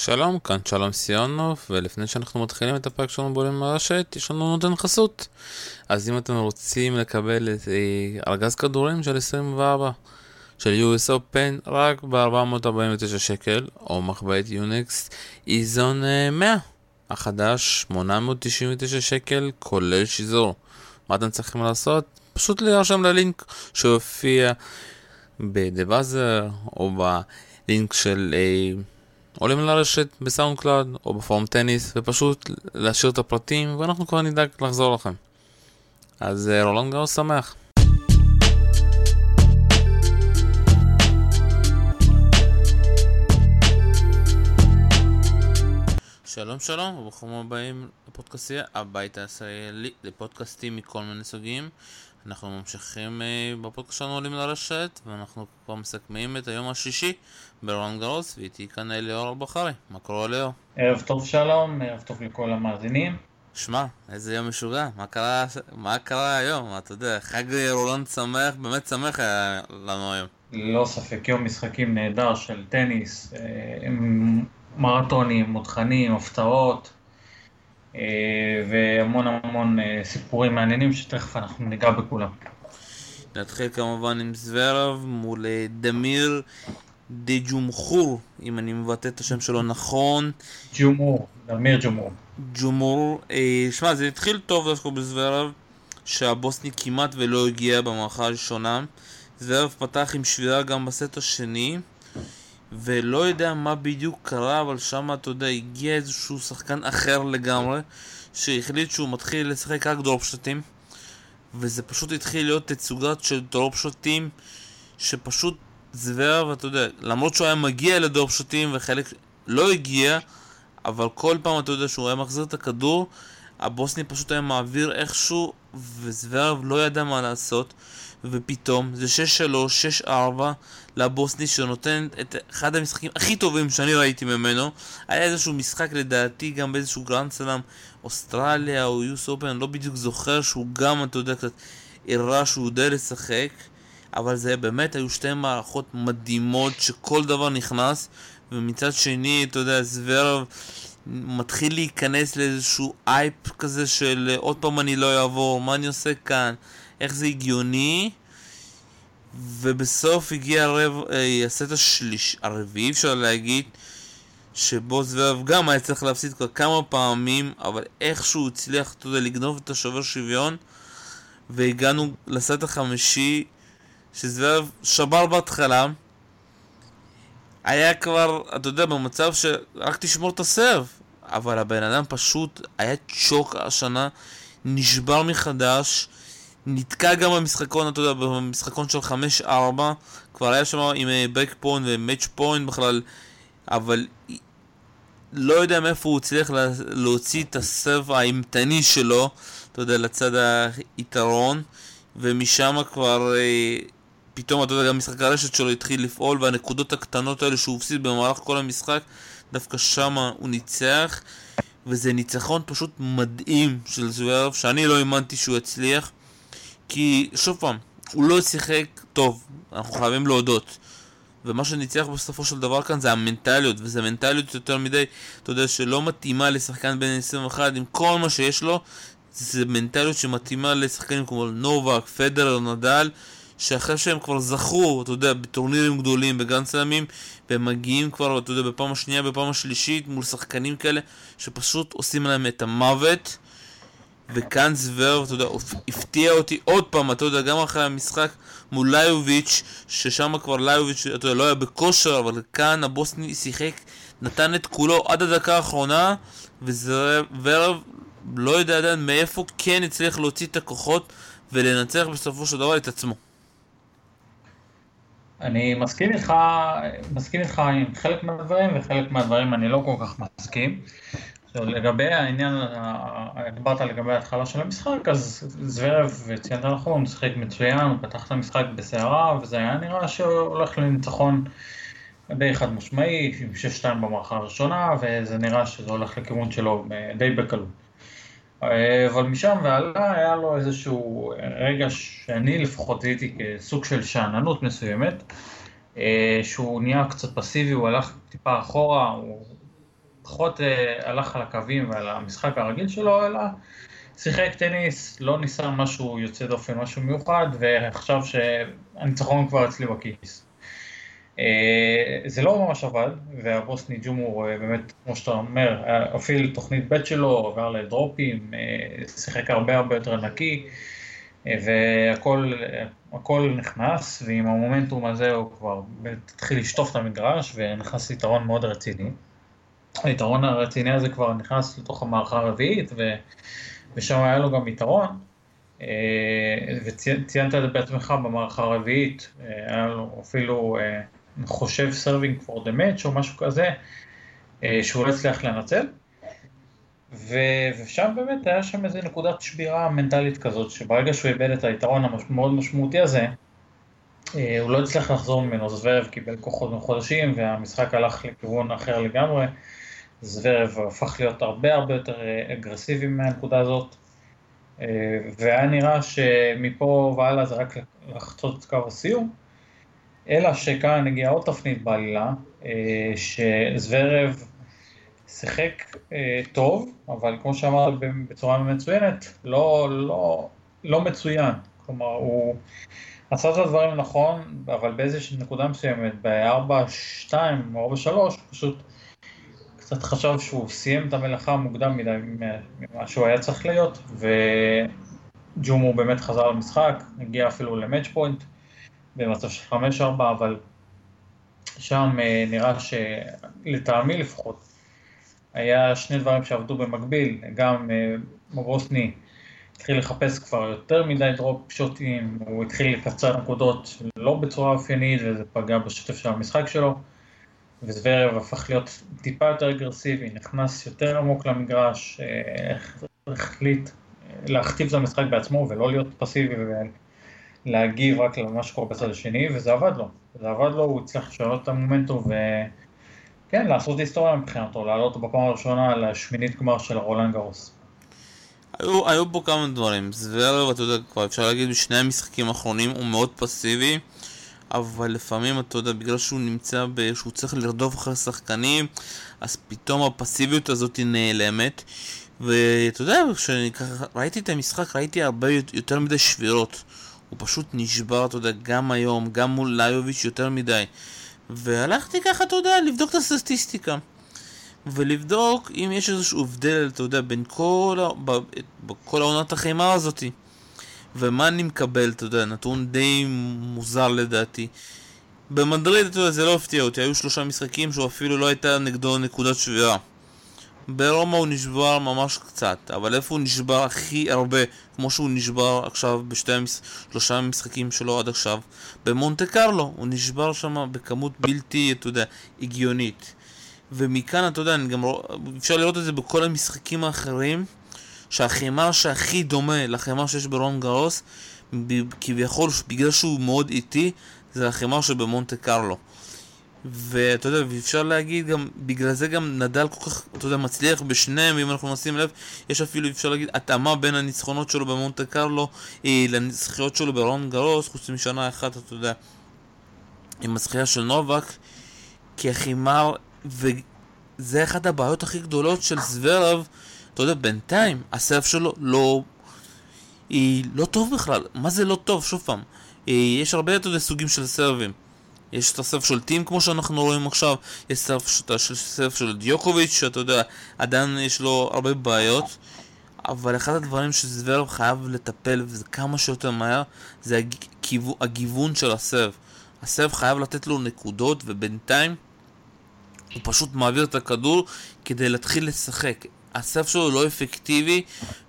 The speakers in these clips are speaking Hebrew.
שלום, כאן שלום סיונוב, ולפני שאנחנו מתחילים את הפרק שלנו בעולים לרשת, יש לנו נותן חסות. אז אם אתם רוצים לקבל את אה, ארגז כדורים של 24 של US Open רק ב-449 שקל, או מחבאת יוניקס איזון 100 החדש, 899 שקל, כולל שיזור. מה אתם צריכים לעשות? פשוט להירשם ללינק שהופיע בדבאזר, או בלינק של... אה, עולים לרשת ב SoundCloud או בפורום טניס ופשוט להשאיר את הפרטים ואנחנו כבר נדאג לחזור לכם. אז אה, רולאן גארוס שמח. שלום שלום וברוכים הבאים לפודקאסטייה הבית הישראלי לפודקאסטים מכל מיני סוגים אנחנו ממשיכים אה, בפודקאסט שלנו עולים לרשת ואנחנו כבר מסכמים את היום השישי ברון גרוס ואיתי כאן אליאור אלבחרי מה קורה אליאור? ערב טוב שלום, ערב טוב לכל המאזינים שמע, איזה יום משוגע, מה קרה, מה קרה היום? אתה יודע, חג רולנד שמח, באמת שמח היה לנו היום. ללא ספק, יום משחקים נהדר של טניס, אה, מרתונים, מותחנים, הפתעות. אה, והמון המון אה, סיפורים מעניינים שתכף אנחנו ניגע בכולם. נתחיל כמובן עם זוורב מול אה, דמיר דה ג'ומחור, אם אני מבטא את השם שלו נכון. ג'ומור, דמיר ג'ומור. ג'ומור, שמע זה התחיל טוב דווקא בזוורב, שהבוסני כמעט ולא הגיע במערכה הראשונה. זוורב פתח עם שבירה גם בסט השני. ולא יודע מה בדיוק קרה, אבל שם, אתה יודע, הגיע איזשהו שחקן אחר לגמרי, שהחליט שהוא מתחיל לשחק רק דרופשוטים, וזה פשוט התחיל להיות תצוגת של דרופשוטים, שפשוט זוורב, אתה יודע, למרות שהוא היה מגיע לדרופשוטים וחלק לא הגיע, אבל כל פעם, אתה יודע, שהוא היה מחזיר את הכדור, הבוסני פשוט היה מעביר איכשהו, וזוורב לא ידע מה לעשות. ופתאום זה 6-3, 6-4 לבוסני שנותן את אחד המשחקים הכי טובים שאני ראיתי ממנו. היה איזשהו משחק לדעתי גם באיזשהו גרנד סלאם אוסטרליה או US Open, אני לא בדיוק זוכר שהוא גם, אתה יודע, קצת הראה שהוא יודע לשחק. אבל זה באמת היו שתי מערכות מדהימות שכל דבר נכנס ומצד שני, אתה יודע, זוורב מתחיל להיכנס לאיזשהו הייפ כזה של עוד פעם אני לא אעבור, מה אני עושה כאן? איך זה הגיוני, ובסוף הגיע הרב, אה, הסט השליש, הרביעי אפשר להגיד, שבו זוורב גם היה צריך להפסיד כבר כמה פעמים, אבל איכשהו הצליח, אתה יודע, לגנוב את השובר שוויון, והגענו לסט החמישי, שזוורב שבר בהתחלה, היה כבר, אתה יודע, במצב שרק תשמור את הסרב, אבל הבן אדם פשוט היה צ'וק השנה, נשבר מחדש, נתקע גם במשחקון, אתה יודע, במשחקון של 5-4, כבר היה שם עם break point ו match point בכלל, אבל לא יודע מאיפה הוא הצליח להוציא את ה serve האימתני שלו, אתה יודע, לצד היתרון, ומשם כבר אה, פתאום, אתה יודע, גם משחק הרשת שלו התחיל לפעול, והנקודות הקטנות האלה שהוא הפסיד במהלך כל המשחק, דווקא שם הוא ניצח, וזה ניצחון פשוט מדהים של זוורב, שאני לא האמנתי שהוא יצליח. כי, שוב פעם, הוא לא שיחק טוב, אנחנו חייבים להודות. ומה שניצח בסופו של דבר כאן זה המנטליות, וזו מנטליות יותר מדי, אתה יודע, שלא מתאימה לשחקן בין 21 עם כל מה שיש לו, זה מנטליות שמתאימה לשחקנים כמו נובק, פדרר, נדל, שאחרי שהם כבר זכו, אתה יודע, בטורנירים גדולים, בגן סלמים, והם מגיעים כבר, אתה יודע, בפעם השנייה, בפעם השלישית, מול שחקנים כאלה, שפשוט עושים להם את המוות. וכאן זוורב, אתה יודע, הפתיע אותי עוד פעם, אתה יודע, גם אחרי המשחק מול ליוביץ', ששם כבר ליוביץ', אתה יודע, לא היה בכושר, אבל כאן הבוסני שיחק, נתן את כולו עד הדקה האחרונה, וזוורב לא יודע עדיין מאיפה כן הצליח להוציא את הכוחות ולנצח בסופו של דבר את עצמו. אני מסכים איתך, מסכים איתך עם חלק מהדברים, וחלק מהדברים אני לא כל כך מסכים. לגבי העניין, דיברת לגבי ההתחלה של המשחק, אז זוורב, וציינת נכון, שיחק מצוין, הוא פתח את המשחק בסערה, וזה היה נראה שהוא הולך לניצחון די חד משמעי, עם 6-2 במערכה הראשונה, וזה נראה שזה הולך לכיוון שלו די בקלות. אבל משם והלאה היה לו איזשהו רגע שאני לפחות זיהיתי כסוג של שאננות מסוימת, שהוא נהיה קצת פסיבי, הוא הלך טיפה אחורה, הוא פחות אה, הלך על הקווים ועל המשחק הרגיל שלו, אלא שיחק טניס, לא ניסה משהו יוצא דופן, משהו מיוחד, וחשב שהניצחון כבר אצלי בכיס. אה, זה לא ממש עבד, והבוסני ג'ומור אה, באמת, כמו שאתה אומר, הפעיל תוכנית ב' שלו, עבר לדרופים, אה, שיחק הרבה הרבה יותר נקי, והכל נכנס, ועם המומנטום הזה הוא כבר התחיל לשטוף את המגרש, ונכנס ליתרון מאוד רציני. היתרון הרציני הזה כבר נכנס לתוך המערכה הרביעית, ו... ושם היה לו גם יתרון. וציינת את זה בעצמך במערכה הרביעית, היה לו אפילו חושב serving for the match או משהו כזה, אה, שהוא לא הצליח לנצל. ו... ושם באמת היה שם איזה נקודת שבירה מנטלית כזאת, שברגע שהוא איבד את היתרון המאוד משמעותי הזה, אה, הוא לא הצליח לחזור ממנו, זוורב קיבל כוחות מחודשים והמשחק הלך לכיוון אחר לגמרי. זוורב הפך להיות הרבה הרבה יותר אה, אגרסיבי מהנקודה הזאת, והיה נראה שמפה והלאה זה רק לחצות את קו הסיום. אלא שכאן הגיעה עוד תפנית בעלילה, אה, שזוורב שיחק אה, טוב, אבל כמו שאמרת בצורה מצוינת, לא, לא, לא מצוין. כלומר, הוא עשה את הדברים נכון, אבל באיזושהי נקודה מסוימת, ב-4-2 או 4-3, פשוט קצת חשב שהוא סיים את המלאכה מוקדם מדי ממה שהוא היה צריך להיות, וג'ומו באמת חזר למשחק, הגיע אפילו למאץ' פוינט. במצב של 5-4, אבל שם אה, נראה שלטעמי לפחות, היה שני דברים שעבדו במקביל, גם אה, התחיל לחפש כבר יותר מדי drop shot ים, הוא התחיל לקצר נקודות לא בצורה אופיינית וזה פגע בשטף של המשחק שלו, וזוורב הפך להיות טיפה יותר אגרסיבי, נכנס יותר עמוק למגרש, אה, החליט להכתיב את המשחק בעצמו ולא להיות פסיבי להגיב רק למה שקורה בצד השני, וזה עבד לו. זה עבד לו, הוא הצליח לשנות את המומנטום, וכן, לעשות היסטוריה מבחינתו, לעלות בפעם הראשונה לשמינית גמר של רולנד גרוס. היו, היו פה כמה דברים, זוורב, אתה יודע, כבר אפשר להגיד בשני המשחקים האחרונים הוא מאוד פסיבי, אבל לפעמים, אתה יודע, בגלל שהוא נמצא, ב... שהוא צריך לרדוף אחרי שחקנים, אז פתאום הפסיביות הזאת נעלמת. ואתה יודע, כשראיתי את המשחק ראיתי הרבה יותר מדי שבירות. הוא פשוט נשבר, אתה יודע, גם היום, גם מול ליוביץ' יותר מדי. והלכתי ככה, אתה יודע, לבדוק את הסטטיסטיקה. ולבדוק אם יש איזשהו הבדל, אתה יודע, בין כל, ה... בכל העונת החימה הזאתי. ומה אני מקבל, אתה יודע, נתון די מוזר לדעתי. במדריד, אתה יודע, זה לא הפתיע אותי, היו שלושה משחקים שהוא אפילו לא הייתה נגדו נקודת שבירה. ברומא הוא נשבר ממש קצת, אבל איפה הוא נשבר הכי הרבה, כמו שהוא נשבר עכשיו בשתי. שלושה המשחקים שלו עד עכשיו? במונטה קרלו, הוא נשבר שם בכמות בלתי, אתה יודע, הגיונית. ומכאן, אתה יודע, גם רוא... אפשר לראות את זה בכל המשחקים האחרים, שהחימר שהכי דומה לחימר שיש ברון גרוס, כביכול, בגלל שהוא מאוד איטי, זה החימר שבמונטה קרלו. ואתה יודע, ואפשר להגיד גם, בגלל זה גם נדל כל כך, אתה יודע, מצליח בשניהם, אם אנחנו נשים לב, יש אפילו, אפשר להגיד, התאמה בין הניצחונות שלו במונטה קרלו אה, לנצחיות שלו ברון גרוס, חוץ משנה אחת, אתה יודע, עם הזכייה של נובק, כי החימר, וזה אחת הבעיות הכי גדולות של זוורב, אתה יודע, בינתיים, הסרף שלו לא... היא לא טוב בכלל, מה זה לא טוב? שוב פעם, אה, יש הרבה, אתה יודע, סוגים של סרבים. יש את הסרף שולטים כמו שאנחנו רואים עכשיו, יש סרף, סרף של דיוקוביץ' שאתה יודע, עדיין יש לו הרבה בעיות אבל אחד הדברים שזוורב חייב לטפל וזה כמה שיותר מהר זה הגיוון, הגיוון של הסרב הסרב חייב לתת לו נקודות ובינתיים הוא פשוט מעביר את הכדור כדי להתחיל לשחק. הסרף שלו לא אפקטיבי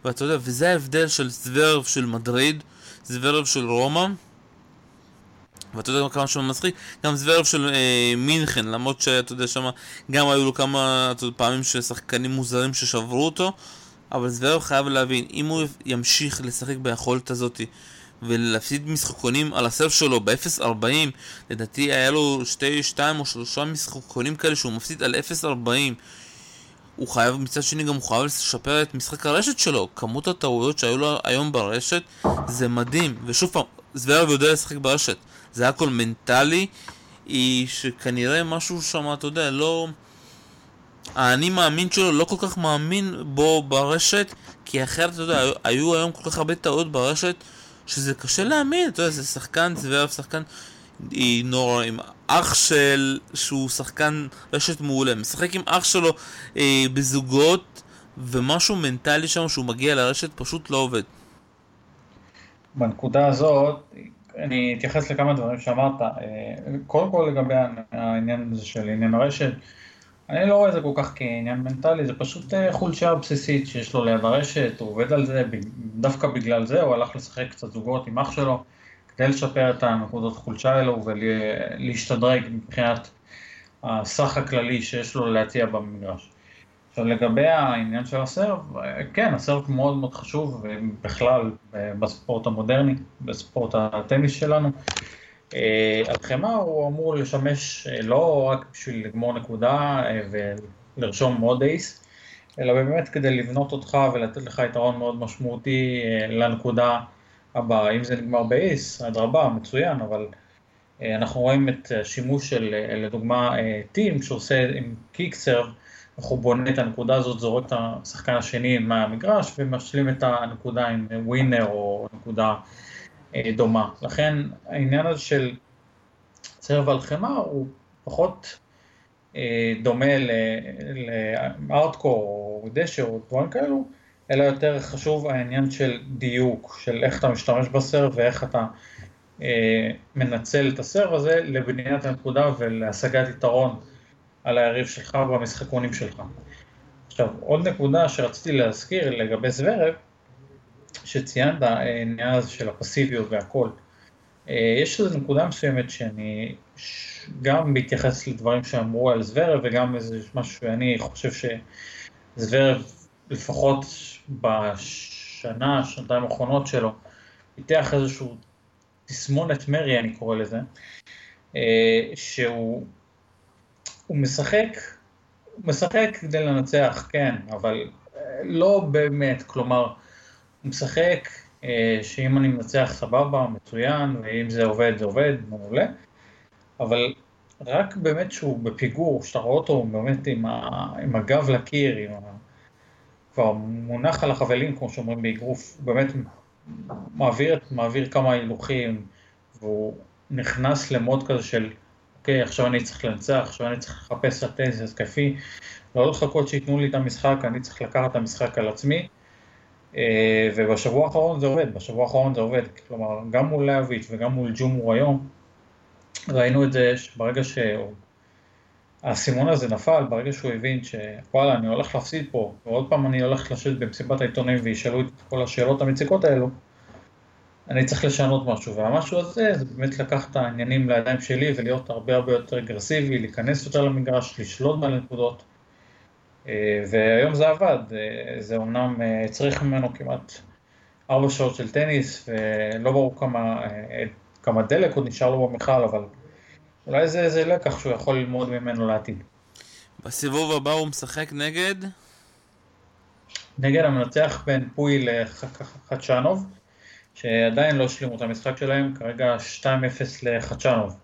ואתה יודע, וזה ההבדל של זוורב של מדריד זוורב של רומא ואתה יודע כמה שהוא מצחיק, גם זוורב של אה, מינכן, למרות שאתה יודע שם גם היו לו כמה יודע, פעמים ששחקנים מוזרים ששברו אותו, אבל זוורב חייב להבין, אם הוא ימשיך לשחק ביכולת הזאת ולהפסיד משחקונים על הסרף שלו ב-0.40, לדעתי היה לו שתי, שתיים או שלושה משחקונים כאלה שהוא מפסיד על 0.40 הוא חייב, מצד שני גם הוא חייב לשפר את משחק הרשת שלו. כמות הטעויות שהיו לו היום ברשת זה מדהים. ושוב פעם, זוורב יודע לשחק ברשת זה הכל מנטלי, היא שכנראה משהו שם, אתה יודע, לא... האני מאמין שלו לא כל כך מאמין בו ברשת, כי אחרת, אתה יודע, היו היום כל כך הרבה טעויות ברשת, שזה קשה להאמין, אתה יודע, זה שחקן זוורב, שחקן נורא, עם אח של, שהוא שחקן רשת מעולה, משחק עם אח שלו אה, בזוגות, ומשהו מנטלי שם שהוא מגיע לרשת פשוט לא עובד. בנקודה הזאת, אני אתייחס לכמה דברים שאמרת. אה, קודם כל לגבי העניין הזה של עניין הרשת, אני לא רואה את זה כל כך כעניין מנטלי, זה פשוט אה, חולשה בסיסית שיש לו ליד הרשת, הוא עובד על זה, דווקא בגלל זה הוא הלך לשחק קצת זוגות עם אח שלו, כדי לשפר את הנקודות החולשה האלו ולהשתדרג מבחינת הסך הכללי שיש לו להציע במגרש. עכשיו לגבי העניין של הסרב, כן, הסרב מאוד מאוד חשוב, בכלל בספורט המודרני, בספורט הטניס שלנו. על חמאה הוא אמור לשמש אה, לא רק בשביל לגמור נקודה אה, ולרשום עוד אייס, אלא באמת כדי לבנות אותך ולתת לך יתרון מאוד משמעותי אה, לנקודה הבאה. אם זה נגמר באייס, אדרבה, מצוין, אבל אנחנו רואים את השימוש של, לדוגמה, טים שעושה עם קיק סרב, איך הוא בונה את הנקודה הזאת, זורק את השחקן השני מהמגרש ומשלים את הנקודה עם ווינר או נקודה אה, דומה. לכן העניין הזה של סרב על חמאה הוא פחות אה, דומה לארטקור או דשר או דברים כאלו, אלא יותר חשוב העניין של דיוק, של איך אתה משתמש בסרב ואיך אתה אה, מנצל את הסרב הזה לבניית הנקודה ולהשגת יתרון על היריב שלך במשחקונים שלך. עכשיו, עוד נקודה שרציתי להזכיר לגבי זוורב, שציינת, העניין הזה של הפסיביות והכל. אה, יש איזו נקודה מסוימת שאני גם מתייחס לדברים שאמרו על זוורב וגם איזה משהו שאני חושב שזוורב לפחות בשנה, שנתיים האחרונות שלו, פיתח איזשהו תסמונת מרי אני קורא לזה, אה, שהוא הוא משחק, הוא משחק כדי לנצח, כן, אבל אה, לא באמת, כלומר, הוא משחק אה, שאם אני מנצח סבבה, מצוין, ואם זה עובד, זה עובד, מעולה, אבל רק באמת שהוא בפיגור, שאתה רואה אותו באמת עם, ה, עם הגב לקיר, עם ה... כבר מונח על החבלים, כמו שאומרים באגרוף, באמת מעביר, מעביר כמה הילוכים, והוא נכנס למוד כזה של אוקיי, עכשיו אני צריך לנצח, עכשיו אני צריך לחפש את הטניס התקפי, לא לחכות שייתנו לי את המשחק, אני צריך לקחת את המשחק על עצמי. אה, ובשבוע האחרון זה עובד, בשבוע האחרון זה עובד, כלומר גם מול להביץ' וגם מול ג'ומור היום, ראינו את זה שברגע שהאסימון הזה נפל, ברגע שהוא הבין שוואלה אני הולך להפסיד פה, ועוד פעם אני הולך לשבת במסיבת העיתונים וישאלו את כל השאלות המציקות האלו, אני צריך לשנות משהו, והמשהו הזה זה באמת לקחת את העניינים לידיים שלי ולהיות הרבה הרבה יותר אגרסיבי, להיכנס יותר למגרש, לשלוט בנקודות. אה, והיום זה עבד, אה, זה אומנם אה, צריך ממנו כמעט ארבע שעות של טניס, ולא ברור כמה, כמה דלק עוד נשאר לו במכל, אבל אולי זה איזה לקח שהוא יכול ללמוד ממנו לעתיד. בסיבוב הבא הוא משחק נגד? נגד המנצח בין פוי לחדשנוב. שעדיין לא השלימו את המשחק שלהם, כרגע 2-0 לחדשנוב.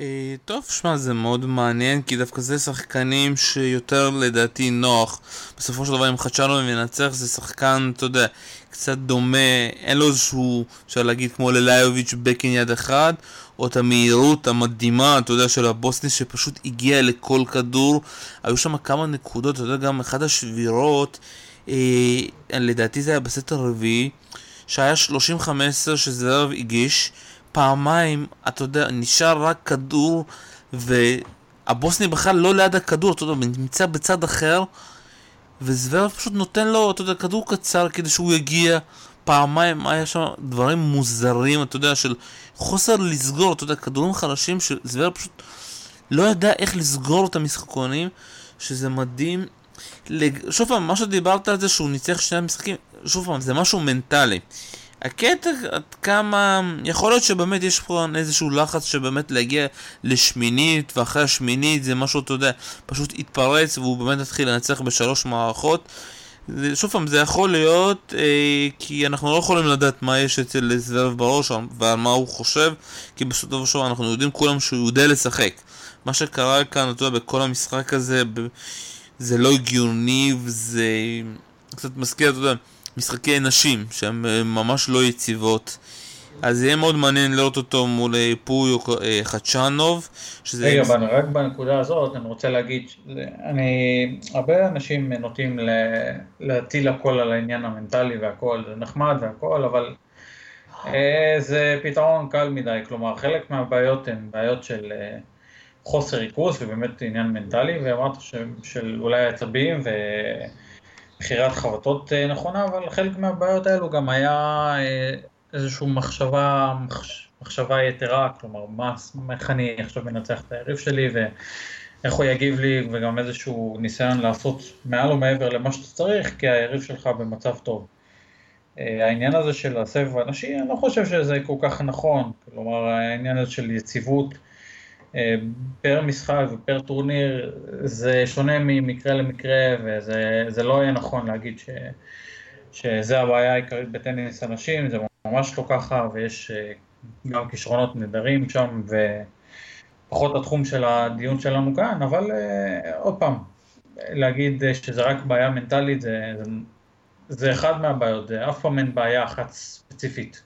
אה, טוב, שמע, זה מאוד מעניין, כי דווקא זה שחקנים שיותר לדעתי נוח. בסופו של דבר, אם חדשנו מנצח, זה שחקן, אתה יודע, קצת דומה, אין לו איזשהו, אפשר להגיד, כמו לליוביץ' בקין יד אחד, או את המהירות המדהימה, אתה יודע, של הבוסני שפשוט הגיע לכל כדור. היו שם כמה נקודות, אתה יודע, גם אחת השבירות, אה, לדעתי זה היה בסט הרביעי. שהיה 35 שזהב הגיש, פעמיים, אתה יודע, נשאר רק כדור, והבוסני בכלל לא ליד הכדור, אתה יודע, נמצא בצד אחר, וזוורב פשוט נותן לו, אתה יודע, כדור קצר כדי שהוא יגיע. פעמיים היה שם דברים מוזרים, אתה יודע, של חוסר לסגור, אתה יודע, כדורים חלשים שזוורב פשוט לא ידע איך לסגור את המשחקונים, שזה מדהים. שוב פעם, מה שדיברת על זה שהוא ניצח שני המשחקים, שוב פעם, זה משהו מנטלי. הקטע עד כמה, יכול להיות שבאמת יש פה איזשהו לחץ שבאמת להגיע לשמינית, ואחרי השמינית זה משהו, אתה יודע, פשוט יתפרץ והוא באמת יתחיל לנצח בשלוש מערכות. שוב פעם, זה יכול להיות, אה, כי אנחנו לא יכולים לדעת מה יש אצל זוורב בראש ועל מה הוא חושב, כי בסופו של דבר אנחנו יודעים כולם שהוא יודע לשחק. מה שקרה כאן, אתה יודע, בכל המשחק הזה, זה לא הגיוני, וזה קצת מזכיר, אתה יודע, משחקי נשים, שהן אה, ממש לא יציבות. אז יהיה מאוד מעניין לראות אותו מול אה, או אה, חדשנוב. שזה... רגע, אבל רק בנקודה הזאת אני רוצה להגיד, אני, הרבה אנשים נוטים להטיל הכל על העניין המנטלי והכל, זה נחמד והכל, אבל זה פתרון קל מדי, כלומר חלק מהבעיות הן בעיות של חוסר ריכוז ובאמת עניין מנטלי, ואמרת של אולי עצבים ובחירת חבטות נכונה, אבל חלק מהבעיות האלו גם היה איזושהי מחשבה, מחשבה יתרה, כלומר, מה, איך אני עכשיו מנצח את היריב שלי ואיך הוא יגיב לי, וגם איזשהו ניסיון לעשות מעל ומעבר למה שאתה צריך, כי היריב שלך במצב טוב. אה, העניין הזה של הסבב הנשי, אני לא חושב שזה כל כך נכון, כלומר העניין הזה של יציבות אה, פר משחק ופר טורניר זה שונה ממקרה למקרה וזה לא יהיה נכון להגיד ש, שזה הבעיה העיקרית בטניס אנשים, זה ממש לא ככה, ויש אה, גם כישרונות נהדרים שם, ופחות התחום של הדיון שלנו כאן, אבל אה, עוד פעם, להגיד אה, שזה רק בעיה מנטלית, זה, זה, זה אחד מהבעיות, זה אף פעם אין בעיה אחת ספציפית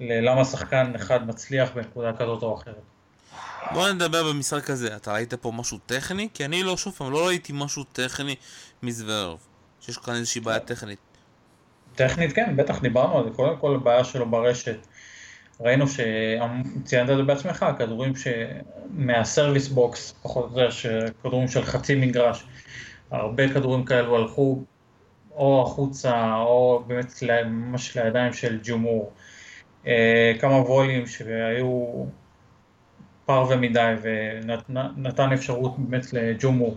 ללמה שחקן אחד מצליח בנקודה כזאת או אחרת. בוא נדבר במשחק הזה, אתה ראית פה משהו טכני? כי אני לא, שוב פעם, לא ראיתי משהו טכני מזוורב, שיש כאן איזושהי בעיה טכנית. טכנית כן, בטח דיברנו על זה, קודם כל הבעיה שלו ברשת. ראינו שציינת את זה בעצמך, כדורים מה service box, פחות או יותר, כדורים של חצי מגרש, הרבה כדורים כאלו הלכו או החוצה, או באמת ממש לידיים של ג'ומור. אה, כמה וולים שהיו פר ומדי, ונתן אפשרות באמת לג'ומור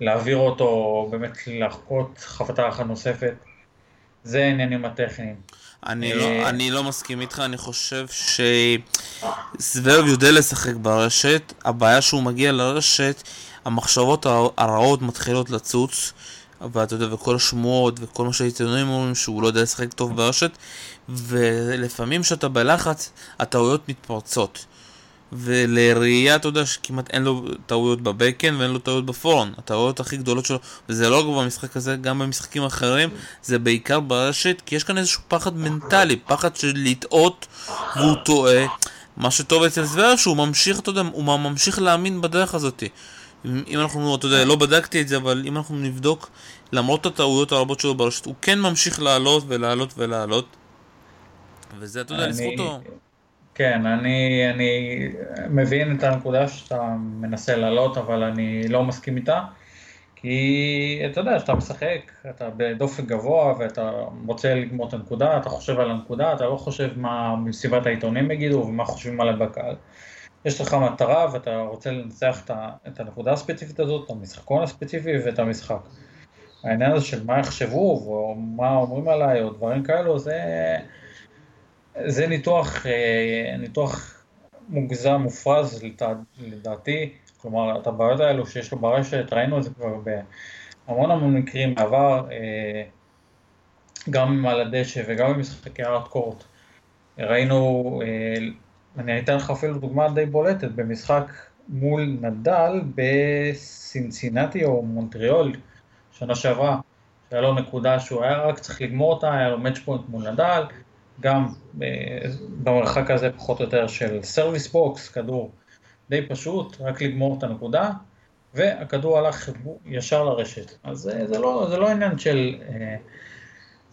להעביר אותו, באמת לחכות חבטה אחת נוספת. זה העניינים הטכניים. אני לא, אה, אני לא מסכים איתך, אני חושב שסוורב יודע לשחק ברשת, הבעיה שהוא מגיע לרשת, המחשבות הרעות מתחילות לצוץ, ואתה יודע, וכל השמועות וכל מה שהעיתונאים אומרים שהוא לא יודע לשחק טוב ברשת, ולפעמים כשאתה בלחץ, הטעויות מתפרצות. ולראייה, אתה יודע שכמעט אין לו טעויות בבקן ואין לו טעויות בפורן. הטעויות הכי גדולות שלו, וזה לא רק במשחק הזה, גם במשחקים אחרים, זה בעיקר ברשת, כי יש כאן איזשהו פחד מנטלי, פחד של לטעות והוא טועה. מה שטוב אצל זוורב שהוא ממשיך, אתה יודע, הוא ממשיך להאמין בדרך הזאת. אם אנחנו, אתה יודע, לא בדקתי את זה, אבל אם אנחנו נבדוק, למרות הטעויות הרבות שלו ברשת, הוא כן ממשיך לעלות ולעלות ולעלות. וזה, אתה יודע, לזכותו. כן, אני, אני מבין את הנקודה שאתה מנסה להעלות, אבל אני לא מסכים איתה. כי אתה יודע, כשאתה משחק, אתה בדופק גבוה ואתה רוצה לגמור את הנקודה, אתה חושב על הנקודה, אתה לא חושב מה מסיבת העיתונים יגידו ומה חושבים עליו בקהל. יש לך מטרה ואתה רוצה לנצח את הנקודה הספציפית הזאת, את המשחקון הספציפי ואת המשחק. העניין הזה של מה יחשבו או מה אומרים עליי או דברים כאלו, זה... זה ניתוח, אה, ניתוח מוגזם, מופרז לדעתי, כלומר את הבעיות האלו שיש לו ברשת, ראינו את זה כבר בהמון המון מקרים בעבר, אה, גם על הדשא וגם במשחקי hardcourt. ראינו, אה, אני אתן לך אפילו דוגמה די בולטת, במשחק מול נדל בסינסינטי או מונטריאול שנה שעברה, שהיה לו נקודה שהוא היה רק צריך לגמור אותה, היה לו match point מול נדל, גם אה, במרחק הזה פחות או יותר של service box, כדור די פשוט, רק לגמור את הנקודה, והכדור הלך ישר לרשת. אז זה, זה, לא, זה לא עניין של אה,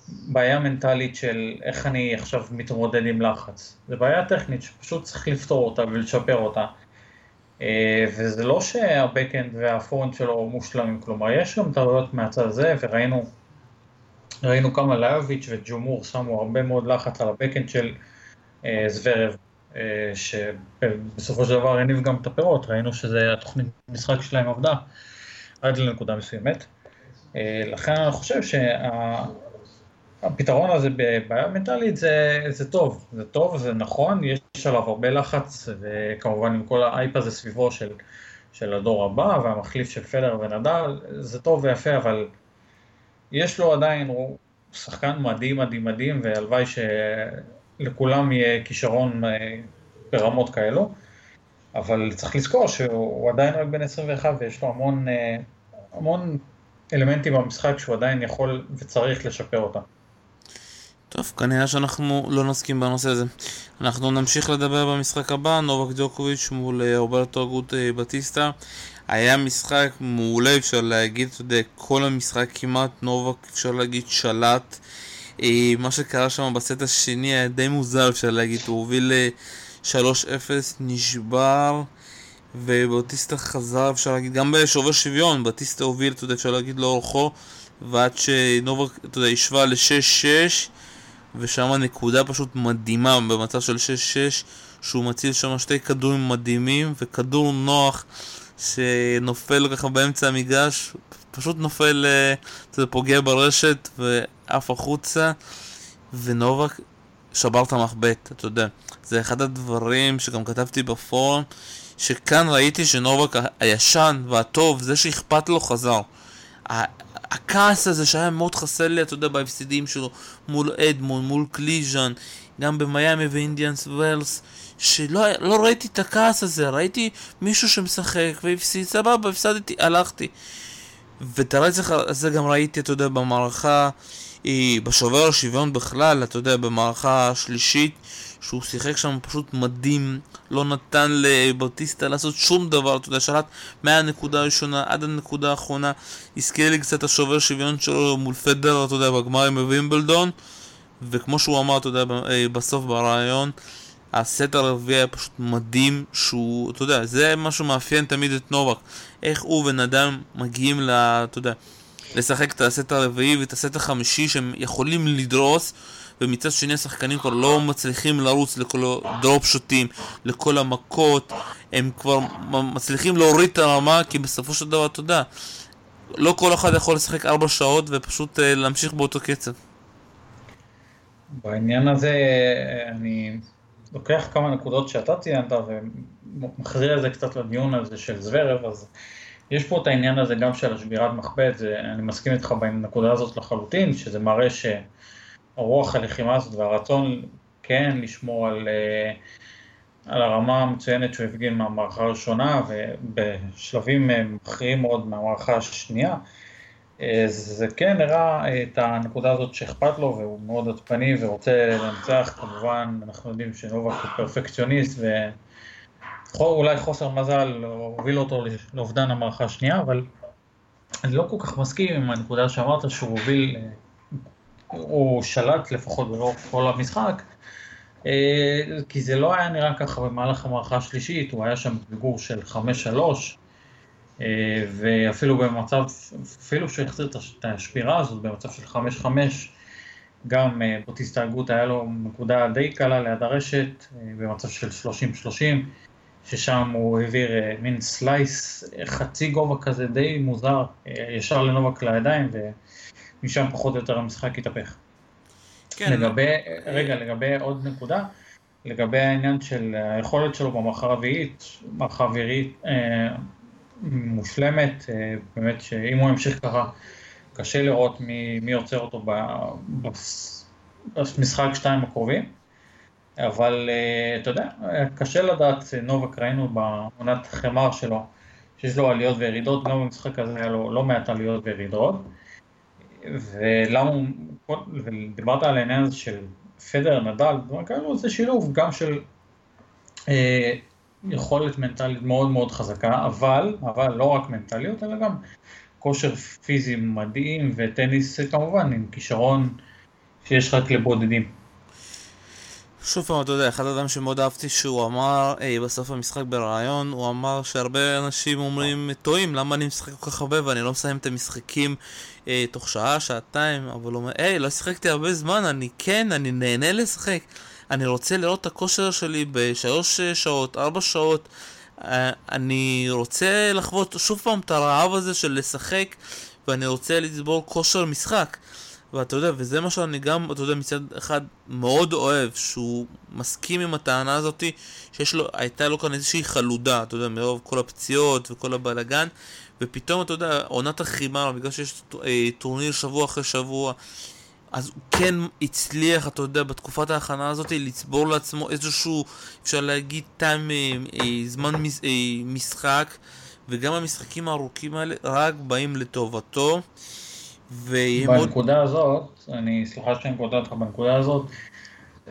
בעיה מנטלית של איך אני עכשיו מתמודד עם לחץ, זה בעיה טכנית שפשוט צריך לפתור אותה ולשפר אותה. אה, וזה לא שהבקאנד והפורנד שלו מושלמים, כלומר יש גם טעויות מהצד הזה, וראינו ראינו כמה לאביץ' וג'ומור שמו הרבה מאוד לחץ על הבקאנד של אה, זוורב, אה, שבסופו של דבר הניב גם את הפירות, ראינו שזה התוכנית משחק שלהם עבדה עד לנקודה מסוימת. אה, לכן אני חושב שהפתרון הזה בבעיה מנטלית זה, זה טוב, זה טוב, זה נכון, יש עליו הרבה לחץ, וכמובן עם כל האייפ הזה סביבו של, של הדור הבא והמחליף של פדר ונדל, זה טוב ויפה, אבל יש לו עדיין, הוא שחקן מדהים מדהים מדהים, והלוואי שלכולם יהיה כישרון אה, ברמות כאלו, אבל צריך לזכור שהוא עדיין רק בן 21 ויש לו המון, אה, המון אלמנטים במשחק שהוא עדיין יכול וצריך לשפר אותם. טוב, כנראה שאנחנו לא נסכים בנושא הזה. אנחנו נמשיך לדבר במשחק הבא, נובק ג'וקוביץ' מול אה, רוברטו אגוט אה, בטיסטה. היה משחק מעולה, אפשר להגיד, אתה יודע, כל המשחק כמעט נובק, אפשר להגיד, שלט. אה, מה שקרה שם בסט השני היה די מוזר, אפשר להגיד, הוא הוביל 3-0, נשבר. ובטיסטה חזר, אפשר להגיד, גם בשובר שוויון, בטיסטה הוביל, אתה יודע, אפשר להגיד לאורכו, ועד שנובק, אתה יודע, השווה ל-6-6, ושם נקודה פשוט מדהימה במצב של 6-6 שהוא מציל שם שתי כדורים מדהימים וכדור נוח שנופל ככה באמצע המגרש פשוט נופל, אה, אתה יודע, פוגע ברשת ועף החוצה ונובק שבר את המחבט, אתה יודע. זה אחד הדברים שגם כתבתי בפורום שכאן ראיתי שנובק הישן והטוב, זה שאכפת לו חזר. הכעס הזה שהיה מאוד חסר לי, אתה יודע, בהפסדים שלו מול אדמונד, מול קליז'אן, גם במיאמי ואינדיאנס ווילס, שלא לא ראיתי את הכעס הזה, ראיתי מישהו שמשחק והפסיד, סבבה, הפסדתי, הלכתי. ואת הרצח הזה גם ראיתי, אתה יודע, במערכה, אה, בשובר השוויון בכלל, אתה יודע, במערכה השלישית, שהוא שיחק שם פשוט מדהים, לא נתן לבטיסטה לעשות שום דבר, אתה יודע, שלט מהנקודה הראשונה עד הנקודה האחרונה, הזכיר לי קצת השובר שוויון שלו מול פדר, אתה יודע, בגמרים בווימבלדון, וכמו שהוא אמר, אתה יודע, אה, בסוף ברעיון, הסט הרביעי היה פשוט מדהים, שהוא, אתה יודע, זה מה שמאפיין תמיד את נובק, איך הוא ונדם מגיעים ל... אתה יודע, לשחק את הסט הרביעי ואת הסט החמישי שהם יכולים לדרוס ומצד שני השחקנים כבר לא מצליחים לרוץ לכל הדרופ שוטים, לכל המכות, הם כבר מצליחים להוריד את הרמה כי בסופו של דבר, אתה יודע, לא כל אחד יכול לשחק ארבע שעות ופשוט uh, להמשיך באותו קצב. בעניין הזה אני לוקח כמה נקודות שאתה ציינת ומחזיר את זה קצת לדיון הזה של זוורב, אז יש פה את העניין הזה גם של השבירת מחבט, אני מסכים איתך בנקודה הזאת לחלוטין, שזה מראה ש... הרוח הלחימה הזאת והרצון כן לשמור על, אה, על הרמה המצוינת שהוא הפגין מהמערכה הראשונה ובשלבים אה, מכריעים מאוד מהמערכה השנייה, זה כן הראה את הנקודה הזאת שאכפת לו והוא מאוד עדפני ורוצה לנצח, כמובן אנחנו יודעים שנובק הוא פרפקציוניסט ואולי חוסר מזל הוביל אותו לאובדן המערכה השנייה, אבל אני לא כל כך מסכים עם הנקודה שאמרת שהוא הוביל הוא שלט לפחות ברוב כל המשחק, אה, כי זה לא היה נראה ככה במהלך המערכה השלישית, הוא היה שם בפיגור של 5-3, אה, ואפילו במצב, אפילו שהוא החזיר את השבירה הזאת במצב של 5-5, גם אה, בוטיסטה הגות היה לו נקודה די קלה ליד הרשת, במצב של 30-30, ששם הוא העביר מין סלייס חצי גובה כזה די מוזר, ישר לנובק לידיים, משם פחות או יותר המשחק התהפך. כן. לגבי, רגע, לגבי עוד נקודה, לגבי העניין של היכולת שלו במערכה הרביעית, מערכה אווירית אה, מושלמת, אה, באמת שאם הוא ימשיך ככה, קשה לראות מי, מי עוצר אותו במשחק שתיים הקרובים, אבל אה, אתה יודע, קשה לדעת, נובק ראינו בעונת חמר שלו, שיש לו עליות וירידות, גם במשחק הזה היה לו לא מעט עליות וירידות. ולמה הוא, ודיברת על העניין הזה של פדר, נדל, דברים כאלו, זה שילוב גם של אה, יכולת מנטלית מאוד מאוד חזקה, אבל, אבל לא רק מנטליות, אלא גם כושר פיזי מדהים וטניס כמובן עם כישרון שיש רק לבודדים. שוב פעם, אתה יודע, אחד האדם שמאוד אהבתי שהוא אמר אי, בסוף המשחק בריאיון, הוא אמר שהרבה אנשים אומרים, טועים, למה אני משחק כל כך הרבה ואני לא מסיים את המשחקים אי, תוך שעה, שעתיים, אבל הוא אומר, היי, לא שיחקתי הרבה זמן, אני כן, אני נהנה לשחק. אני רוצה לראות את הכושר שלי בשלוש שעות, ארבע שעות. אה, אני רוצה לחוות שוב פעם את הרעב הזה של לשחק, ואני רוצה לצבור כושר משחק. ואתה יודע, וזה מה שאני גם, אתה יודע, מצד אחד מאוד אוהב, שהוא מסכים עם הטענה הזאתי, שיש לו, הייתה לו כאן איזושהי חלודה, אתה יודע, מרוב כל הפציעות וכל הבלאגן, ופתאום, אתה יודע, עונת החימר, בגלל שיש אה, טורניר שבוע אחרי שבוע, אז הוא כן הצליח, אתה יודע, בתקופת ההכנה הזאת לצבור לעצמו איזשהו, אפשר להגיד, טעם, אה, אה, זמן מש, אה, משחק, וגם המשחקים הארוכים האלה רק באים לטובתו. בנקודה מאוד... הזאת, אני, סליחה שאני קוטע אותך בנקודה הזאת,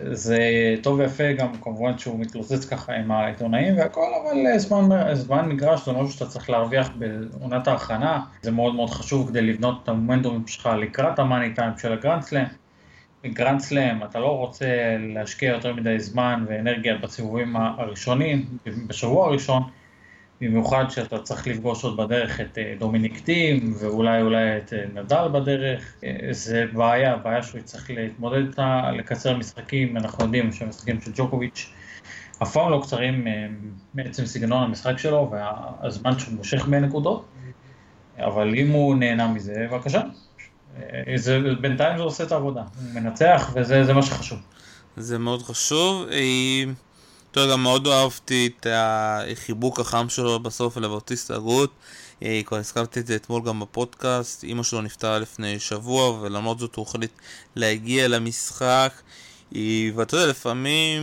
זה טוב ויפה גם כמובן שהוא מתלוצץ ככה עם העיתונאים והכל, אבל זמן, זמן מגרש זה משהו שאתה צריך להרוויח בעונת ההכנה, זה מאוד מאוד חשוב כדי לבנות את המומנטום שלך לקראת המאני טיים של הגרנד סלאם. גרנד סלאם, אתה לא רוצה להשקיע יותר מדי זמן ואנרגיה בסיבובים הראשונים, בשבוע הראשון, במיוחד שאתה צריך לפגוש עוד בדרך את אה, דומיניק טים, ואולי אולי את אה, נדל בדרך, אה, זה בעיה, בעיה שהוא יצטרך להתמודד איתה, לקצר משחקים, אנחנו יודעים שהמשחקים של ג'וקוביץ' אף פעם לא קצרים מעצם סגנון המשחק שלו והזמן שהוא מושך בין נקודות, אבל אם הוא נהנה מזה, בבקשה. זה, בינתיים זה עושה את העבודה, הוא מנצח וזה מה שחשוב. זה מאוד חשוב. יודע, גם מאוד אהבתי את החיבוק החם שלו בסוף לבוטיסט הגות. אה, כבר הזכרתי את זה אתמול גם בפודקאסט. אימא שלו נפטרה לפני שבוע, ולמרות זאת הוא החליט להגיע למשחק. אה, ואתה יודע, לפעמים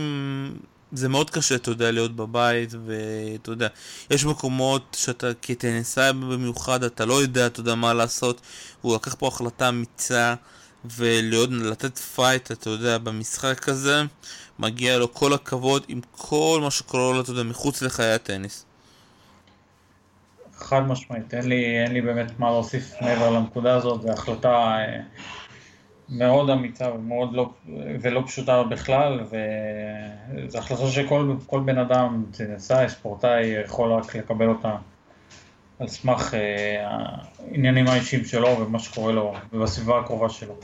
זה מאוד קשה, אתה יודע, להיות בבית, ואתה יודע, יש מקומות שאתה כטניסאי במיוחד, אתה לא יודע, אתה יודע, מה לעשות. הוא לקח פה החלטה אמיצה. ולתת fight, אתה יודע, במשחק הזה, מגיע לו כל הכבוד עם כל מה שקורה לו, אתה יודע, מחוץ לחיי הטניס. חד משמעית, אין לי, אין לי באמת מה להוסיף מעבר לנקודה הזאת, זו החלטה אה, מאוד אמיצה ומאוד לא, ולא פשוטה בכלל, וזו החלטה שכל בן אדם, טניסאי, ספורטאי, יכול רק לקבל אותה על סמך אה, העניינים האישיים שלו ומה שקורה לו ובסביבה הקרובה שלו.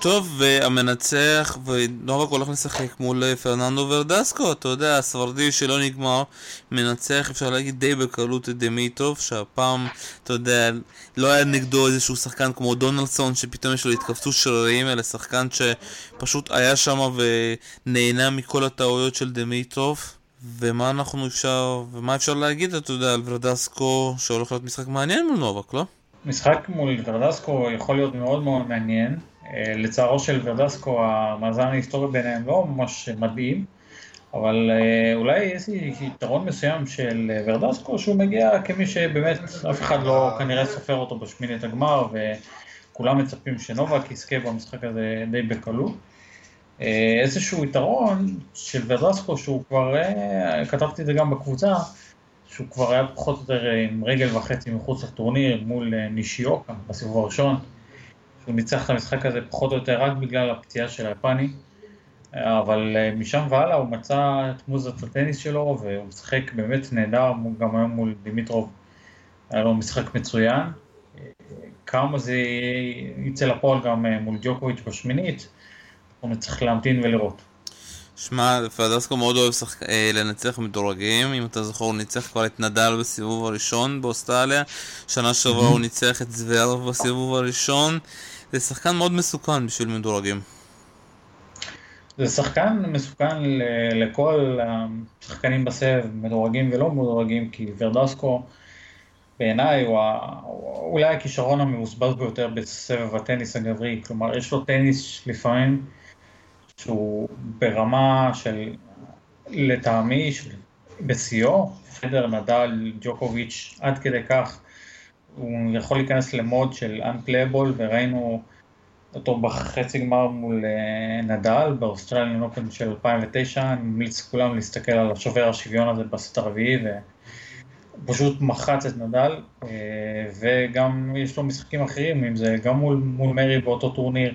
טוב, והמנצח, ולא רק הולך לשחק מול אה, פרננדו ורדסקו, אתה יודע, הספרדי שלא נגמר, מנצח, אפשר להגיד, די בקלות את דמיטוב, שהפעם, אתה יודע, לא היה נגדו איזשהו שחקן כמו דונלדסון, שפתאום יש לו התכווצות שרירים, אלא שחקן שפשוט היה שם ונהנה מכל הטעויות של דמיטוב. ומה אנחנו אפשר, ומה אפשר להגיד, אתה יודע, על ורדסקו, שהולך להיות משחק מעניין מול נובק, לא? משחק מול ורדסקו יכול להיות מאוד מאוד מעניין. אה, לצערו של ורדסקו, המאזן ההיסטורי ביניהם לא ממש מדהים, אבל אה, אולי יש לי יתרון מסוים של ורדסקו, שהוא מגיע כמי שבאמת אף אחד לא כנראה סופר אותו בשמינית הגמר, וכולם מצפים שנובק יזכה במשחק הזה די בקלות. אה, איזשהו יתרון של ורדסקו שהוא כבר, אה, כתבתי את זה גם בקבוצה, שהוא כבר היה פחות או יותר עם רגל וחצי מחוץ לטורניר מול אה, נישיוקה בסיבוב הראשון, שהוא ניצח את המשחק הזה פחות או יותר רק בגלל הפציעה של היפני, אבל משם והלאה הוא מצא את מוזת הטניס שלו והוא משחק באמת נהדר, גם היום מול דימיטרוב היה לו משחק מצוין. כמה זה יצא לפועל גם מול ג'וקוביץ' בשמינית, אנחנו נצטרך להמתין ולראות. שמע, פרדסקו מאוד אוהב שח... אה, לנצח מדורגים, אם אתה זוכר הוא ניצח כבר את נדל בסיבוב הראשון באוסטרליה, שנה שעברה הוא ניצח את זוורב בסיבוב הראשון, זה שחקן מאוד מסוכן בשביל מדורגים. זה שחקן מסוכן לכל השחקנים בסבב, מדורגים ולא מדורגים, כי ורדסקו בעיניי הוא אולי הכישרון המבוזבז ביותר בסבב הטניס הגברי, כלומר יש לו טניס לפעמים שהוא ברמה של, לטעמי, בשיאו, פדרר, נדל, ג'וקוביץ', עד כדי כך הוא יכול להיכנס למוד של unplayable וראינו אותו בחצי גמר מול אה, נדל באוסטרליאן אופן של 2009, אני ממליץ לכולם להסתכל על השובר השוויון הזה בסט הרביעי ופשוט מחץ את נדל אה, וגם יש לו משחקים אחרים, אם זה גם מול, מול מרי באותו טורניר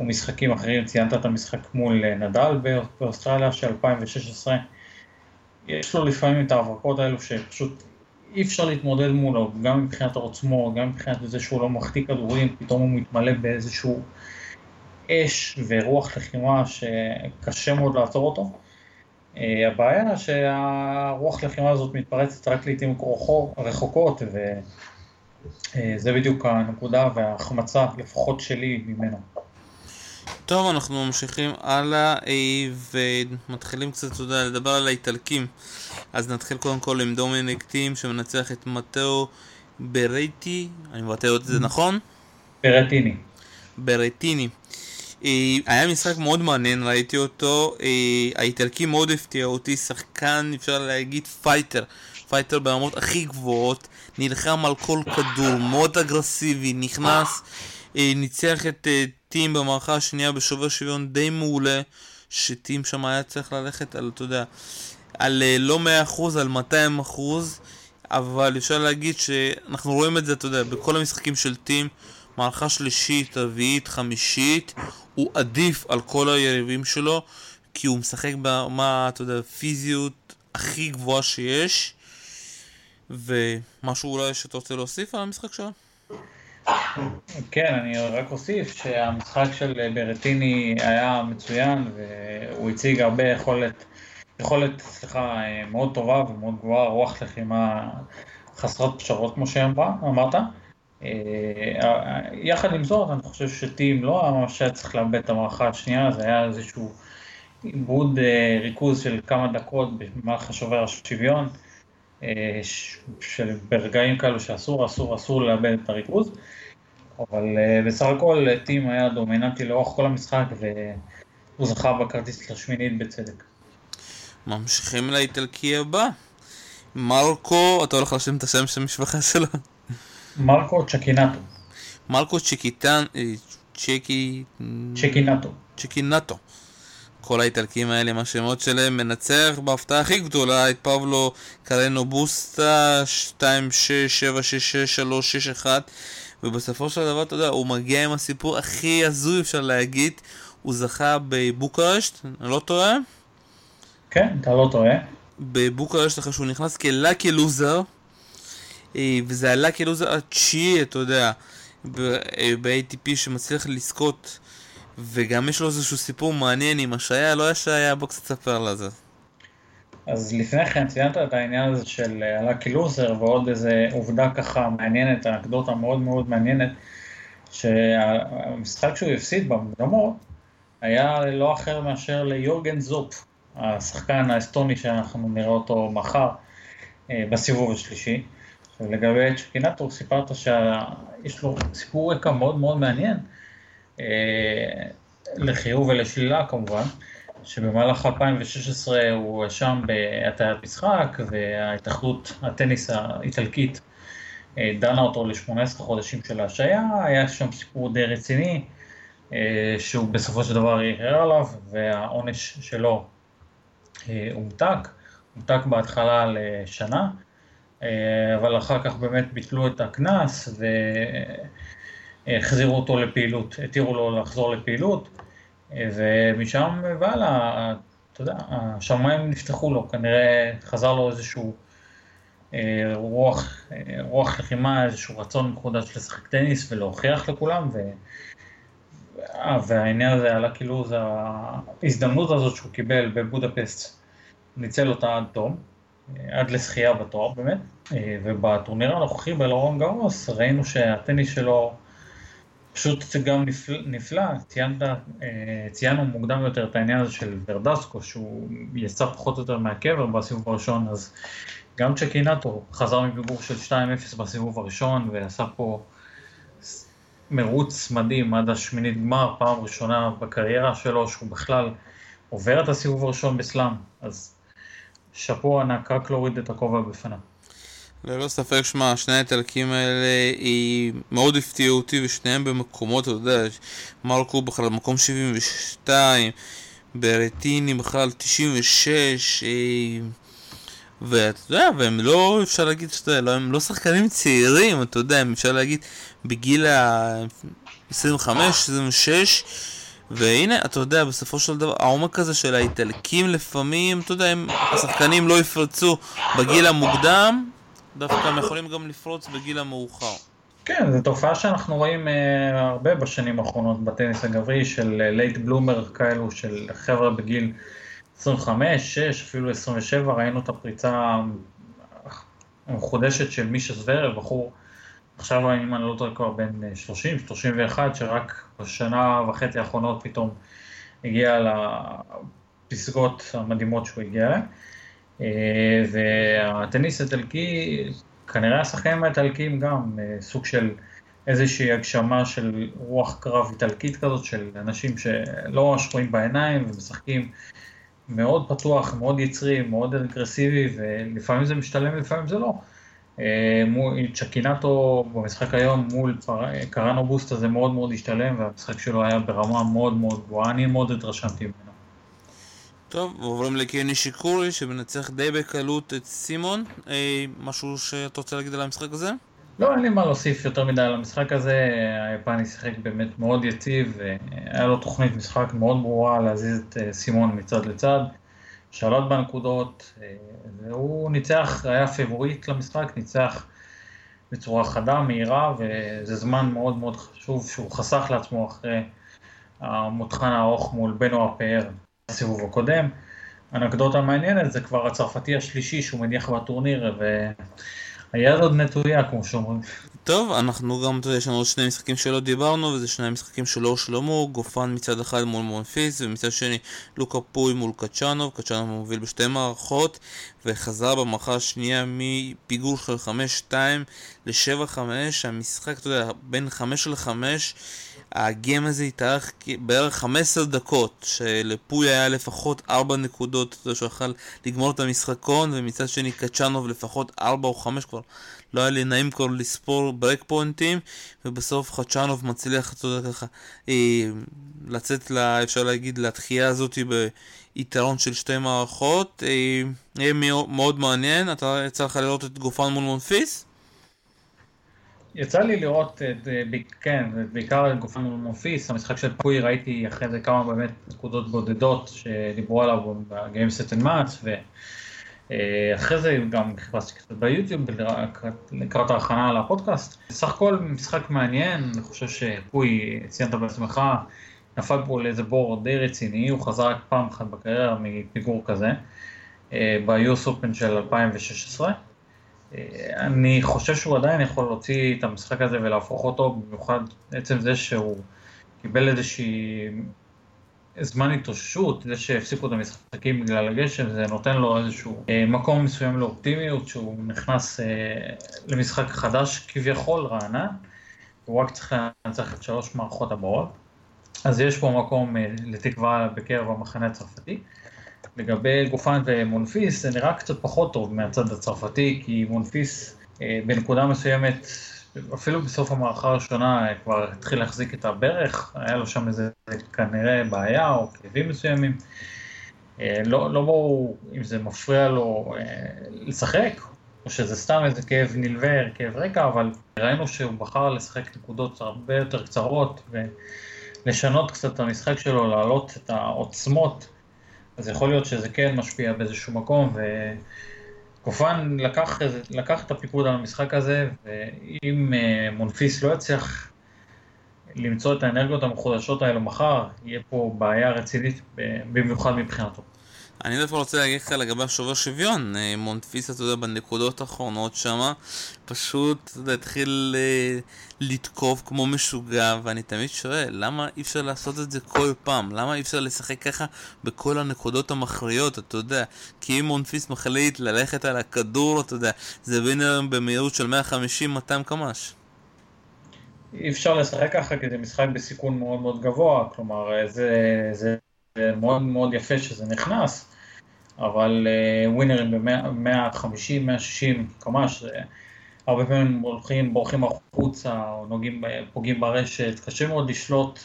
ומשחקים אחרים, ציינת את המשחק מול אה, נדל באוסטרליה של 2016, יש לו לפעמים את ההברקות האלו שפשוט אי אפשר להתמודד מולו, גם מבחינת העוצמו, גם מבחינת זה שהוא לא מחטיא כדורים, פתאום הוא מתמלא באיזשהו אש ורוח לחימה שקשה מאוד לעצור אותו. אה, הבעיה שהרוח לחימה הזאת מתפרצת רק לעיתים רחוקות, וזה אה, בדיוק הנקודה וההחמצה, לפחות שלי, ממנו. טוב, אנחנו ממשיכים הלאה ומתחילים קצת, אתה יודע, לדבר על האיטלקים. אז נתחיל קודם כל עם דומיניק טים שמנצח את מתאו ברייטי, אני מבטא את זה נכון? ברטיני. ברטיני. אה, היה משחק מאוד מעניין, ראיתי אותו, אה, האיטלקי מאוד הפתיע אותי, שחקן אפשר להגיד fighter, fighter ברמות הכי גבוהות, נלחם על כל כדור, מאוד אגרסיבי, נכנס, אה, ניצח את טים במערכה השנייה בשובר שוויון די מעולה, שטים שם היה צריך ללכת על, אתה יודע, על לא 100%, על 200%, אבל אפשר להגיד שאנחנו רואים את זה, אתה יודע, בכל המשחקים של טים, מערכה שלישית, רביעית, חמישית, הוא עדיף על כל היריבים שלו, כי הוא משחק ברמה, אתה יודע, פיזיות הכי גבוהה שיש. ומשהו אולי שאתה רוצה להוסיף על המשחק שלו? כן, אני רק אוסיף שהמשחק של ברטיני היה מצוין והוא הציג הרבה יכולת, יכולת, סליחה, מאוד טובה ומאוד גבוהה, רוח לחימה חסרות פשרות כמו שאמרת. אה, יחד עם זאת, אני חושב שטים לא היה ממש היה צריך לאבד את המערכה השנייה, זה היה איזשהו עיבוד אה, ריכוז של כמה דקות במהלך השובר השוויון, אה, של ברגעים כאלו שאסור, אסור, אסור לאבד את הריכוז, אבל בסך הכל טים היה דומיננטי לאורך כל המשחק והוא זכה בכרטיס לשמינית בצדק. ממשיכים לאיטלקי הבא. מרקו, אתה הולך להשלים את השם של המשפחה שלו? מרקו צ'קינטו. מרקו צ'קיטן... אה, צ'קי... צ'קינטו. צ'קינטו. כל האיטלקים האלה עם השמות שלהם מנצח בהפתעה הכי גדולה את פבלו קרנו בוסטה 2-6-7-6-6-3-6-1 ובסופו של דבר, אתה יודע, הוא מגיע עם הסיפור הכי הזוי אפשר להגיד הוא זכה בבוקרשט, אני לא טועה? כן, אתה לא טועה. בבוקרשט אחרי שהוא נכנס כלאקי לוזר אה, וזה עלה כאילו זה התשיעי, אתה יודע, ב-ATP שמצליח לזכות, וגם יש לו איזשהו סיפור מעניין עם השעיה, לא השעיה, בוא קצת תספר לזה. אז לפני כן ציינת את העניין הזה של הלאקי לוזר ועוד איזה עובדה ככה מעניינת, אנקדוטה מאוד מאוד מעניינת, שהמשחק שהוא הפסיד במוקדמות היה לא אחר מאשר ליורגן זופ, השחקן האסטוני שאנחנו נראה אותו מחר אה, בסיבוב השלישי. לגבי צ'קינטור, סיפרת שיש לו סיפור רקע מאוד מאוד מעניין, אה, לחיוב ולשלילה כמובן, שבמהלך 2016 הוא הואשם בהטיית משחק, וההתאחדות הטניס האיטלקית אה, דנה אותו ל-18 חודשים של השעיה, היה שם סיפור די רציני, אה, שהוא בסופו של דבר ערער עליו, והעונש שלו הומתק, הומתק בהתחלה לשנה. אה, אבל אחר כך באמת ביטלו את הקנס והחזירו אותו לפעילות, התירו לו לחזור לפעילות אה, ומשם והלאה, אתה יודע, השמיים נפתחו לו, כנראה חזר לו איזשהו אה, רוח, רוח לחימה, איזשהו רצון מחודש לשחק טניס ולהוכיח לכולם ו... והעניין הזה עלה כאילו זה ההזדמנות הזאת שהוא קיבל בבודפסט, ניצל אותה עד תום. עד לזכייה בתואר באמת, אה, ובטורניר הנוכחי בלרון גרוס ראינו שהטניס שלו פשוט גם נפלא, נפלא. ציינת, אה, ציינו מוקדם יותר את העניין הזה של ורדסקו, שהוא יצא פחות או יותר מהקבר בסיבוב הראשון, אז גם צ'קינטו חזר מפיגור של 2-0 בסיבוב הראשון ועשה פה מרוץ מדהים עד השמינית גמר, פעם ראשונה בקריירה שלו שהוא בכלל עובר את הסיבוב הראשון בסלאם, אז שאפו ענק, רק להוריד את הכובע בפניו. ללא ספק, שמע, שני האיטלקים האלה היא מאוד הפתיעו אותי ושניהם במקומות, אתה יודע, מרקו בכלל במקום 72, ברטיני בכלל 96, ואתה יודע, והם לא, אפשר להגיד שאתה לא, הם לא שחקנים צעירים, אתה יודע, אפשר להגיד בגיל ה-25, 26, והנה, אתה יודע, בסופו של דבר, העומק הזה של האיטלקים לפעמים, אתה יודע, הם, השחקנים לא יפרצו בגיל המוקדם, דווקא הם יכולים גם לפרוץ בגיל המאוחר. כן, זו תופעה שאנחנו רואים אה, הרבה בשנים האחרונות בטניס הגברי, של late אה, bloomer כאלו, של חבר'ה בגיל 25, 6, אפילו 27, ראינו את הפריצה המחודשת של מישה זוורב, בחור עכשיו אם אני לא טועה כבר בן 30, אה, 31, שרק בשנה וחצי האחרונות פתאום הגיע לפסגות המדהימות שהוא הגיע אליהן. אה, והטניס האיטלקי, כנראה השחקנים האיטלקיים גם, אה, סוג של איזושהי הגשמה של רוח קרב איטלקית כזאת, של אנשים שלא ממש רואים בעיניים ומשחקים מאוד פתוח, מאוד יצרי, מאוד אגרסיבי, ולפעמים זה משתלם ולפעמים זה לא. אה, צ'קינטו במשחק היום מול קראנו בוסטה זה מאוד מאוד השתלם, והמשחק שלו היה ברמה מאוד מאוד גבוהה, אני מאוד התרשמתי ממנו. טוב, עוברים לקיוני שיקורי שמנצח די בקלות את סימון, אה, משהו שאתה רוצה להגיד על המשחק הזה? לא, אין לי מה להוסיף יותר מדי על המשחק הזה, היפני שיחק באמת מאוד יציב, היה לו תוכנית משחק מאוד ברורה להזיז את אה, סימון מצד לצד, שלט בנקודות, אה, והוא ניצח, היה פיבוריט למשחק, ניצח בצורה חדה, מהירה, וזה זמן מאוד מאוד חשוב שהוא חסך לעצמו אחרי המותחן הארוך מול בנו הפאר בסיבוב הקודם. אנקדוטה מעניינת זה כבר הצרפתי השלישי שהוא מניח בטורניר, ו... היד עוד נטויה, כמו שאומרים. טוב, אנחנו גם, אתה יודע, יש לנו עוד שני משחקים שלא דיברנו, וזה שני משחקים שלא הושלמו, גופן מצד אחד מול מונפיס, ומצד שני לוקה פוי מול קצ'אנוב, קצ'אנוב מוביל בשתי מערכות, וחזר במערכה השנייה מפיגור של 5-2 ל-7-5, המשחק, אתה יודע, בין 5 ל-5, הגיים הזה התארך בערך 15 דקות, שלפוי היה לפחות 4 נקודות, אתה יודע, שהוא יכל לגמור את המשחקון, ומצד שני קצ'אנוב לפחות 4 או 5 כבר. לא היה לי נעים כבר לספור ברק פוינטים, ובסוף חצ'אנוב מצליח, אתה יודע ככה, אה, לצאת, לה, אפשר להגיד, לתחייה הזאת ביתרון של שתי מערכות. אה, מאוד מעניין, אתה יצא לך לראות את גופן מול מונפיס? יצא לי לראות, את, אה, כן, בעיקר את גופן מול מונפיס, המשחק של פוי ראיתי אחרי זה כמה באמת נקודות בודדות שדיברו עליו בגיים סטן מאץ, אחרי זה גם חיפשתי קצת ביוטיוב לקראת ההכנה לפודקאסט. סך הכל משחק מעניין, אני חושב שפוי, ציינת בעצמך, נפל פה לאיזה בור די רציני, הוא חזר רק פעם אחת בקריירה מפיגור כזה, אה, ב-US Open של 2016. אה, אני חושב שהוא עדיין יכול להוציא את המשחק הזה ולהפוך אותו, במיוחד עצם זה שהוא קיבל איזושהי זמן התאוששות, זה שהפסיקו את המשחקים בגלל הגשם, זה נותן לו איזשהו אה, מקום מסוים לאופטימיות, שהוא נכנס אה, למשחק חדש כביכול, רענן, הוא רק צריך לנצח את שלוש מערכות הבאות, אז יש פה מקום אה, לתקווה בקרב המחנה הצרפתי. לגבי גופן ומונפיס, זה נראה קצת פחות טוב מהצד הצרפתי, כי מונפיס אה, בנקודה מסוימת אפילו בסוף המערכה הראשונה כבר התחיל להחזיק את הברך, היה לו שם איזה כנראה בעיה או כאבים מסוימים. אה, לא, לא ברור אם זה מפריע לו אה, לשחק, או שזה סתם איזה כאב נלווה, כאב רקע, אבל ראינו שהוא בחר לשחק נקודות הרבה יותר קצרות ולשנות קצת את המשחק שלו, להעלות את העוצמות, אז יכול להיות שזה כן משפיע באיזשהו מקום, ו... קופן לקח, לקח את הפיקוד על המשחק הזה, ואם uh, מונפיס לא יצליח למצוא את האנרגיות המחודשות האלו מחר, יהיה פה בעיה רצינית במיוחד מבחינתו. אני דווקא רוצה להגיד לך לגבי השובר שוויון, אה, מונטפיס, אתה יודע, בנקודות האחרונות שמה, פשוט, אתה יודע, התחיל אה, לתקוף כמו משוגע, ואני תמיד שואל, למה אי אפשר לעשות את זה כל פעם? למה אי אפשר לשחק ככה בכל הנקודות המכריעות, אתה יודע? כי אם מונטפיס מחליט ללכת על הכדור, אתה יודע, זה ווינר במהירות של 150-200 קמ"ש. אי אפשר לשחק ככה כי זה משחק בסיכון מאוד מאוד גבוה, כלומר, אה, זה, זה מאוד מאוד יפה שזה נכנס. אבל ווינרים ב-150, 160 קמ"ש, הרבה פעמים הולכים, בורחים החוצה או נוגעים, פוגעים ברשת, קשה מאוד לשלוט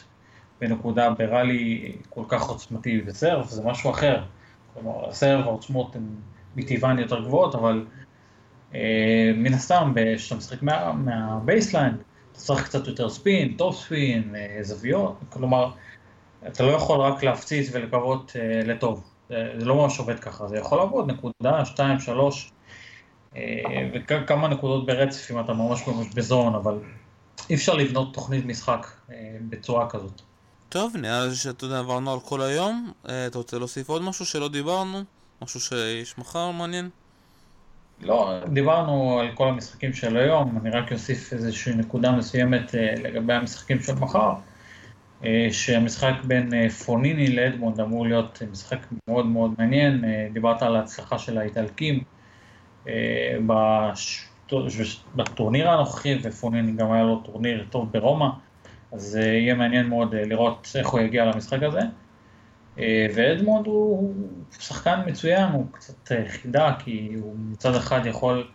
בנקודה ב rally כל כך עוצמתי ב serve, זה משהו אחר. כלומר, ה serve העוצמות הן מטבען יותר גבוהות, אבל אה, מן הסתם, כשאתה משחק מה, מה baseline, אתה צריך קצת יותר spin, top spin, אה, זוויות, כלומר, אתה לא יכול רק להפציץ ולקוות אה, לטוב. זה לא ממש עובד ככה, זה יכול לעבוד נקודה, שתיים, שלוש, אה, וכמה נקודות ברצף אם אתה ממש ממש ב zone, אבל אי אפשר לבנות תוכנית משחק אה, בצורה כזאת. טוב, נראה לי שאתה יודע, עברנו על כל היום. אה, אתה רוצה להוסיף עוד משהו שלא דיברנו? משהו שיש מחר מעניין? לא, דיברנו על כל המשחקים של היום, אני רק אוסיף איזושהי נקודה מסוימת לגבי המשחקים של מחר. אה, שהמשחק בין אה, פוניני לאדמונד אמור להיות משחק מאוד מאוד מעניין, אה, דיברת על ההצלחה של האיטלקים בטורניר הנוכחי, ופונין גם היה לו טורניר טוב ברומא, אז יהיה מעניין מאוד לראות איך הוא יגיע למשחק הזה. ואדמונד הוא שחקן מצוין, הוא קצת חידה, כי הוא מצד אחד יכול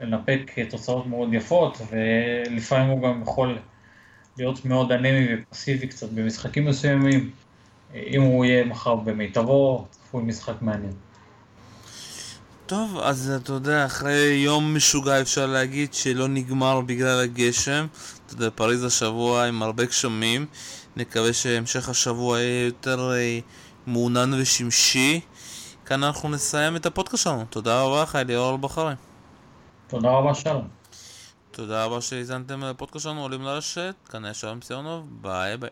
לנפק תוצאות מאוד יפות, ולפעמים הוא גם יכול להיות מאוד אנמי ופסיבי קצת במשחקים מסוימים. אם הוא יהיה מחר במיטבו, צפוי משחק מעניין. טוב, אז אתה יודע, אחרי יום משוגע אפשר להגיד שלא נגמר בגלל הגשם. אתה יודע, פריז השבוע עם הרבה גשמים. נקווה שהמשך השבוע יהיה יותר אה, מעונן ושמשי. כאן אנחנו נסיים את הפודקאסט שלנו. תודה רבה לך, אליאור אלבחרי. תודה רבה, שלום. תודה רבה שהאזנתם לפודקאסט שלנו, עולים לרשת. כאן שלום ציונוב, ביי ביי.